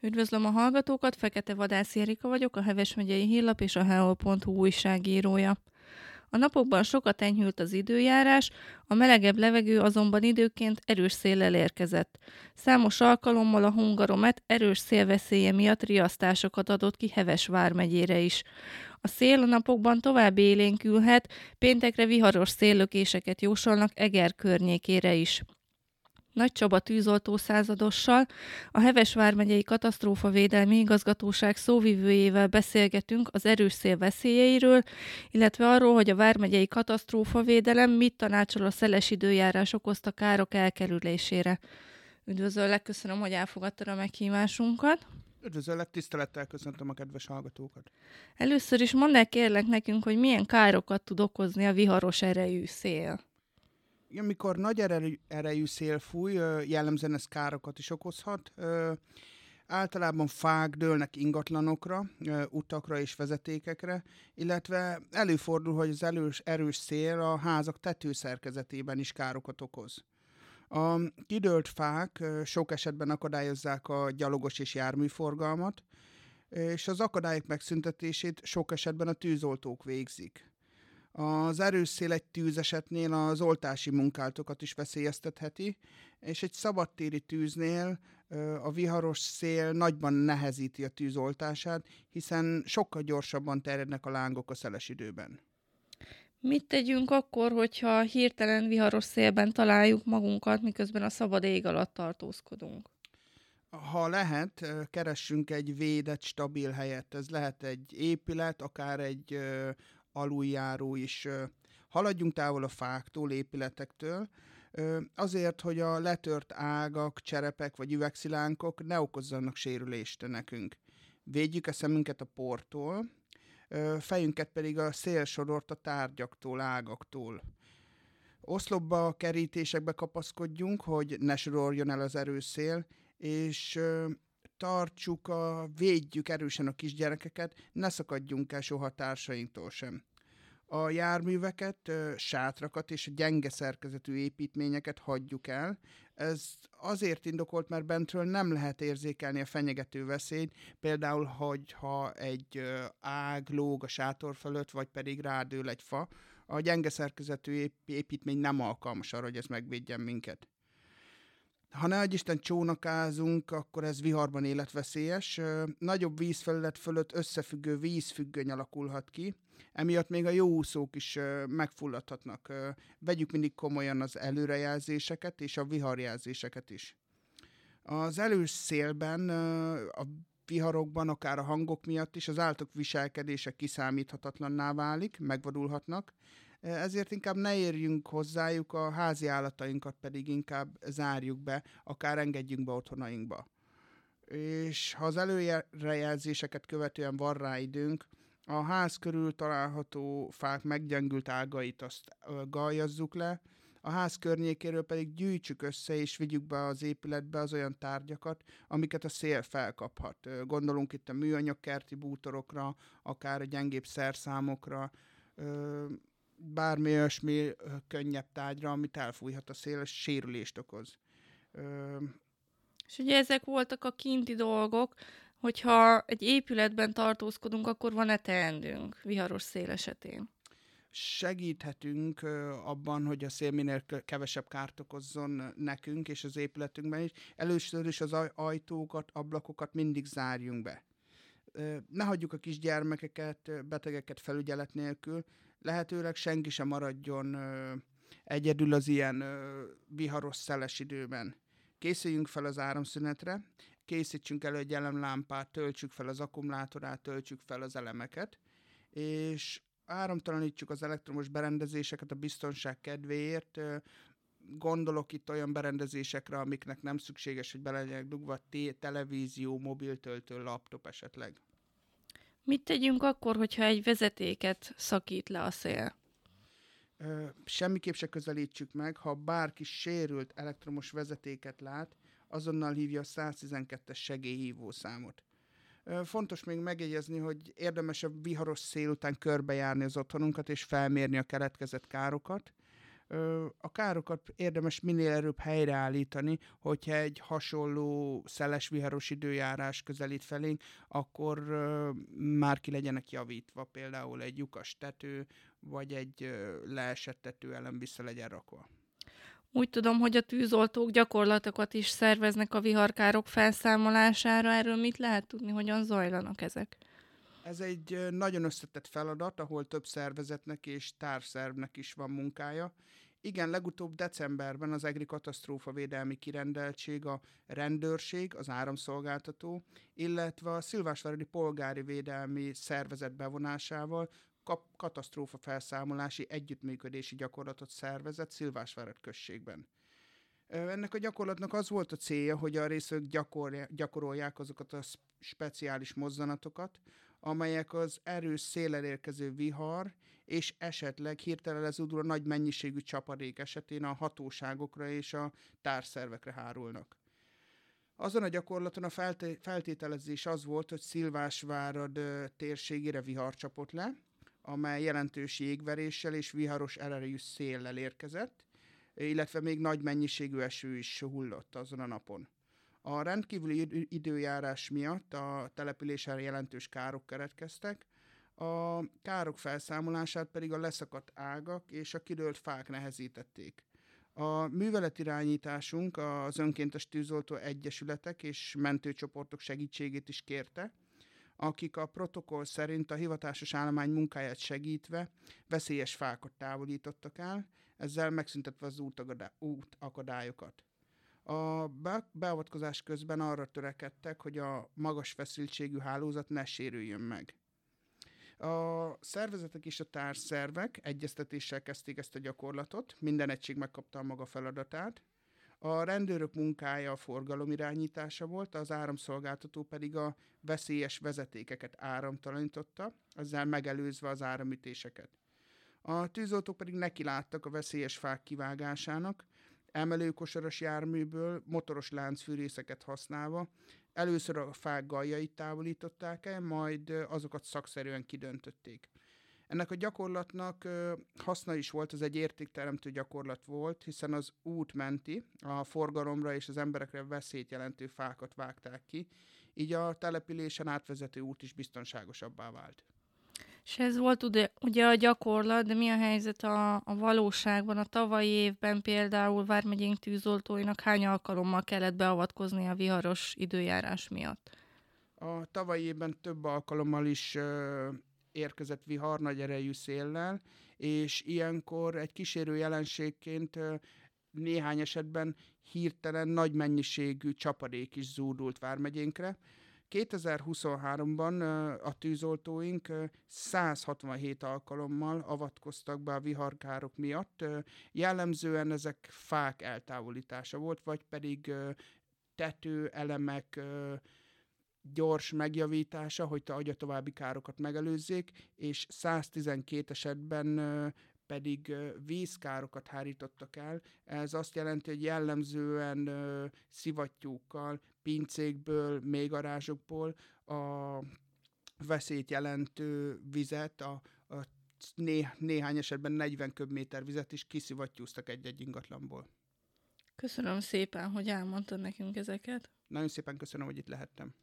Üdvözlöm a hallgatókat, Fekete Vadász Erika vagyok, a Heves megyei hírlap és a heol.hu újságírója. A napokban sokat enyhült az időjárás, a melegebb levegő azonban időként erős széllel érkezett. Számos alkalommal a Hungaromet erős szélveszélye miatt riasztásokat adott ki Heves vármegyére is. A szél a napokban tovább élénkülhet, péntekre viharos széllökéseket jósolnak Eger környékére is. Nagy Csaba tűzoltó századossal, a Heves vármegyei katasztrófavédelmi igazgatóság szóvivőjével beszélgetünk az erős szél veszélyeiről, illetve arról, hogy a vármegyei katasztrófavédelem mit tanácsol a szeles időjárás okozta károk elkerülésére. Üdvözöllek, köszönöm, hogy elfogadtad a meghívásunkat. Üdvözöllek, tisztelettel köszöntöm a kedves hallgatókat. Először is mondd el kérlek nekünk, hogy milyen károkat tud okozni a viharos erejű szél. Amikor nagy erejű, erejű szél fúj, jellemzően ez károkat is okozhat. Általában fák dőlnek ingatlanokra, utakra és vezetékekre, illetve előfordul, hogy az elős, erős szél a házak tetőszerkezetében is károkat okoz. A kidőlt fák sok esetben akadályozzák a gyalogos és járműforgalmat, és az akadályok megszüntetését sok esetben a tűzoltók végzik. Az erős szél egy tűzesetnél az oltási munkálatokat is veszélyeztetheti, és egy szabadtéri tűznél a viharos szél nagyban nehezíti a tűzoltását, hiszen sokkal gyorsabban terjednek a lángok a szeles időben. Mit tegyünk akkor, hogyha hirtelen viharos szélben találjuk magunkat, miközben a szabad ég alatt tartózkodunk? Ha lehet, keressünk egy védett, stabil helyet. Ez lehet egy épület, akár egy aluljáró is. Haladjunk távol a fáktól, épületektől, azért, hogy a letört ágak, cserepek vagy üvegszilánkok ne okozzanak sérülést nekünk. Védjük a szemünket a portól, fejünket pedig a szélsodort a tárgyaktól, ágaktól. Oszlopba, kerítésekbe kapaszkodjunk, hogy ne soroljon el az erős szél, és tartsuk, a, védjük erősen a kisgyerekeket, ne szakadjunk el soha társainktól sem. A járműveket, sátrakat és a gyenge szerkezetű építményeket hagyjuk el. Ez azért indokolt, mert bentről nem lehet érzékelni a fenyegető veszélyt, például, hogy ha egy ág lóg a sátor fölött, vagy pedig rádől egy fa, a gyenge szerkezetű építmény nem alkalmas arra, hogy ez megvédjen minket. Ha ne Isten csónakázunk, akkor ez viharban életveszélyes. Nagyobb vízfelület fölött összefüggő vízfüggöny alakulhat ki, emiatt még a jó úszók is megfulladhatnak. Vegyük mindig komolyan az előrejelzéseket és a viharjelzéseket is. Az elős szélben, a viharokban, akár a hangok miatt is az áltok viselkedése kiszámíthatatlanná válik, megvadulhatnak, ezért inkább ne érjünk hozzájuk, a házi állatainkat pedig inkább zárjuk be, akár engedjünk be otthonainkba. És ha az előrejelzéseket követően van rá időnk, a ház körül található fák meggyengült ágait azt galjazzuk le, a ház környékéről pedig gyűjtsük össze és vigyük be az épületbe az olyan tárgyakat, amiket a szél felkaphat. Gondolunk itt a műanyagkerti bútorokra, akár a gyengébb szerszámokra, bármi olyasmi könnyebb tárgyra, amit elfújhat a szél, és sérülést okoz. És ugye ezek voltak a kinti dolgok, hogyha egy épületben tartózkodunk, akkor van-e teendőnk viharos szél esetén? Segíthetünk abban, hogy a szél minél kevesebb kárt okozzon nekünk és az épületünkben is. Először is az ajtókat, ablakokat mindig zárjunk be. Ne hagyjuk a kisgyermekeket, betegeket felügyelet nélkül, lehetőleg senki sem maradjon egyedül az ilyen viharos szeles időben. Készüljünk fel az áramszünetre, készítsünk elő egy elemlámpát, töltsük fel az akkumulátorát, töltsük fel az elemeket, és áramtalanítsuk az elektromos berendezéseket a biztonság kedvéért. Gondolok itt olyan berendezésekre, amiknek nem szükséges, hogy bele legyenek dugva, televízió, mobiltöltő, laptop esetleg. Mit tegyünk akkor, hogyha egy vezetéket szakít le a szél? semmiképp se közelítsük meg, ha bárki sérült elektromos vezetéket lát, azonnal hívja a 112-es segélyhívó számot. Fontos még megjegyezni, hogy érdemes a viharos szél után körbejárni az otthonunkat és felmérni a keletkezett károkat. A károkat érdemes minél előbb helyreállítani, hogyha egy hasonló szeles viharos időjárás közelít felénk, akkor már ki legyenek javítva, például egy lyukas tető, vagy egy leesett tető ellen vissza legyen rakva. Úgy tudom, hogy a tűzoltók gyakorlatokat is szerveznek a viharkárok felszámolására. Erről mit lehet tudni, hogyan zajlanak ezek? Ez egy nagyon összetett feladat, ahol több szervezetnek és társzervnek is van munkája. Igen, legutóbb decemberben az EGRI katasztrófa védelmi kirendeltség, a rendőrség, az áramszolgáltató, illetve a Szilvásváradi Polgári Védelmi Szervezet bevonásával katasztrófa felszámolási együttműködési gyakorlatot szervezett Szilvásvárad községben. Ennek a gyakorlatnak az volt a célja, hogy a részök gyakorolják azokat a speciális mozzanatokat, amelyek az erős szélel érkező vihar és esetleg hirtelen lezúduló nagy mennyiségű csapadék esetén a hatóságokra és a társzervekre hárulnak. Azon a gyakorlaton a feltételezés az volt, hogy Szilvásvárad térségére vihar csapott le, amely jelentős jégveréssel és viharos erejű széllel érkezett, illetve még nagy mennyiségű eső is hullott azon a napon. A rendkívüli időjárás miatt a településen jelentős károk keretkeztek, a károk felszámolását pedig a leszakadt ágak és a kidőlt fák nehezítették. A műveletirányításunk az önkéntes tűzoltó egyesületek és mentőcsoportok segítségét is kérte, akik a protokoll szerint a hivatásos állomány munkáját segítve veszélyes fákat távolítottak el, ezzel megszüntetve az útakadályokat. A beavatkozás közben arra törekedtek, hogy a magas feszültségű hálózat ne sérüljön meg. A szervezetek és a társszervek egyeztetéssel kezdték ezt a gyakorlatot, minden egység megkapta a maga feladatát, a rendőrök munkája a forgalom irányítása volt, az áramszolgáltató pedig a veszélyes vezetékeket áramtalanította, ezzel megelőzve az áramütéseket. A tűzoltók pedig neki láttak a veszélyes fák kivágásának, emelőkosaras járműből motoros láncfűrészeket használva, először a fák galjait távolították el, majd azokat szakszerűen kidöntötték. Ennek a gyakorlatnak haszna is volt, ez egy értékteremtő gyakorlat volt, hiszen az út menti, a forgalomra és az emberekre veszélyt jelentő fákat vágták ki, így a településen átvezető út is biztonságosabbá vált. És ez volt ugye, ugye a gyakorlat, de mi a helyzet a, a valóságban? A tavalyi évben például Vármegyénk tűzoltóinak hány alkalommal kellett beavatkozni a viharos időjárás miatt? A tavalyi évben több alkalommal is érkezett vihar nagy erejű széllel, és ilyenkor egy kísérő jelenségként néhány esetben hirtelen nagy mennyiségű csapadék is zúdult Vármegyénkre. 2023-ban a tűzoltóink 167 alkalommal avatkoztak be a viharkárok miatt. Jellemzően ezek fák eltávolítása volt, vagy pedig tető, elemek, gyors megjavítása, hogy a további károkat megelőzzék, és 112 esetben pedig vízkárokat hárítottak el. Ez azt jelenti, hogy jellemzően szivattyúkkal, pincékből, mélygarázsokból a veszélyt jelentő vizet, a, a né, néhány esetben 40 köbméter vizet is kiszivattyúztak egy-egy ingatlanból. Köszönöm szépen, hogy elmondtad nekünk ezeket. Nagyon szépen köszönöm, hogy itt lehettem.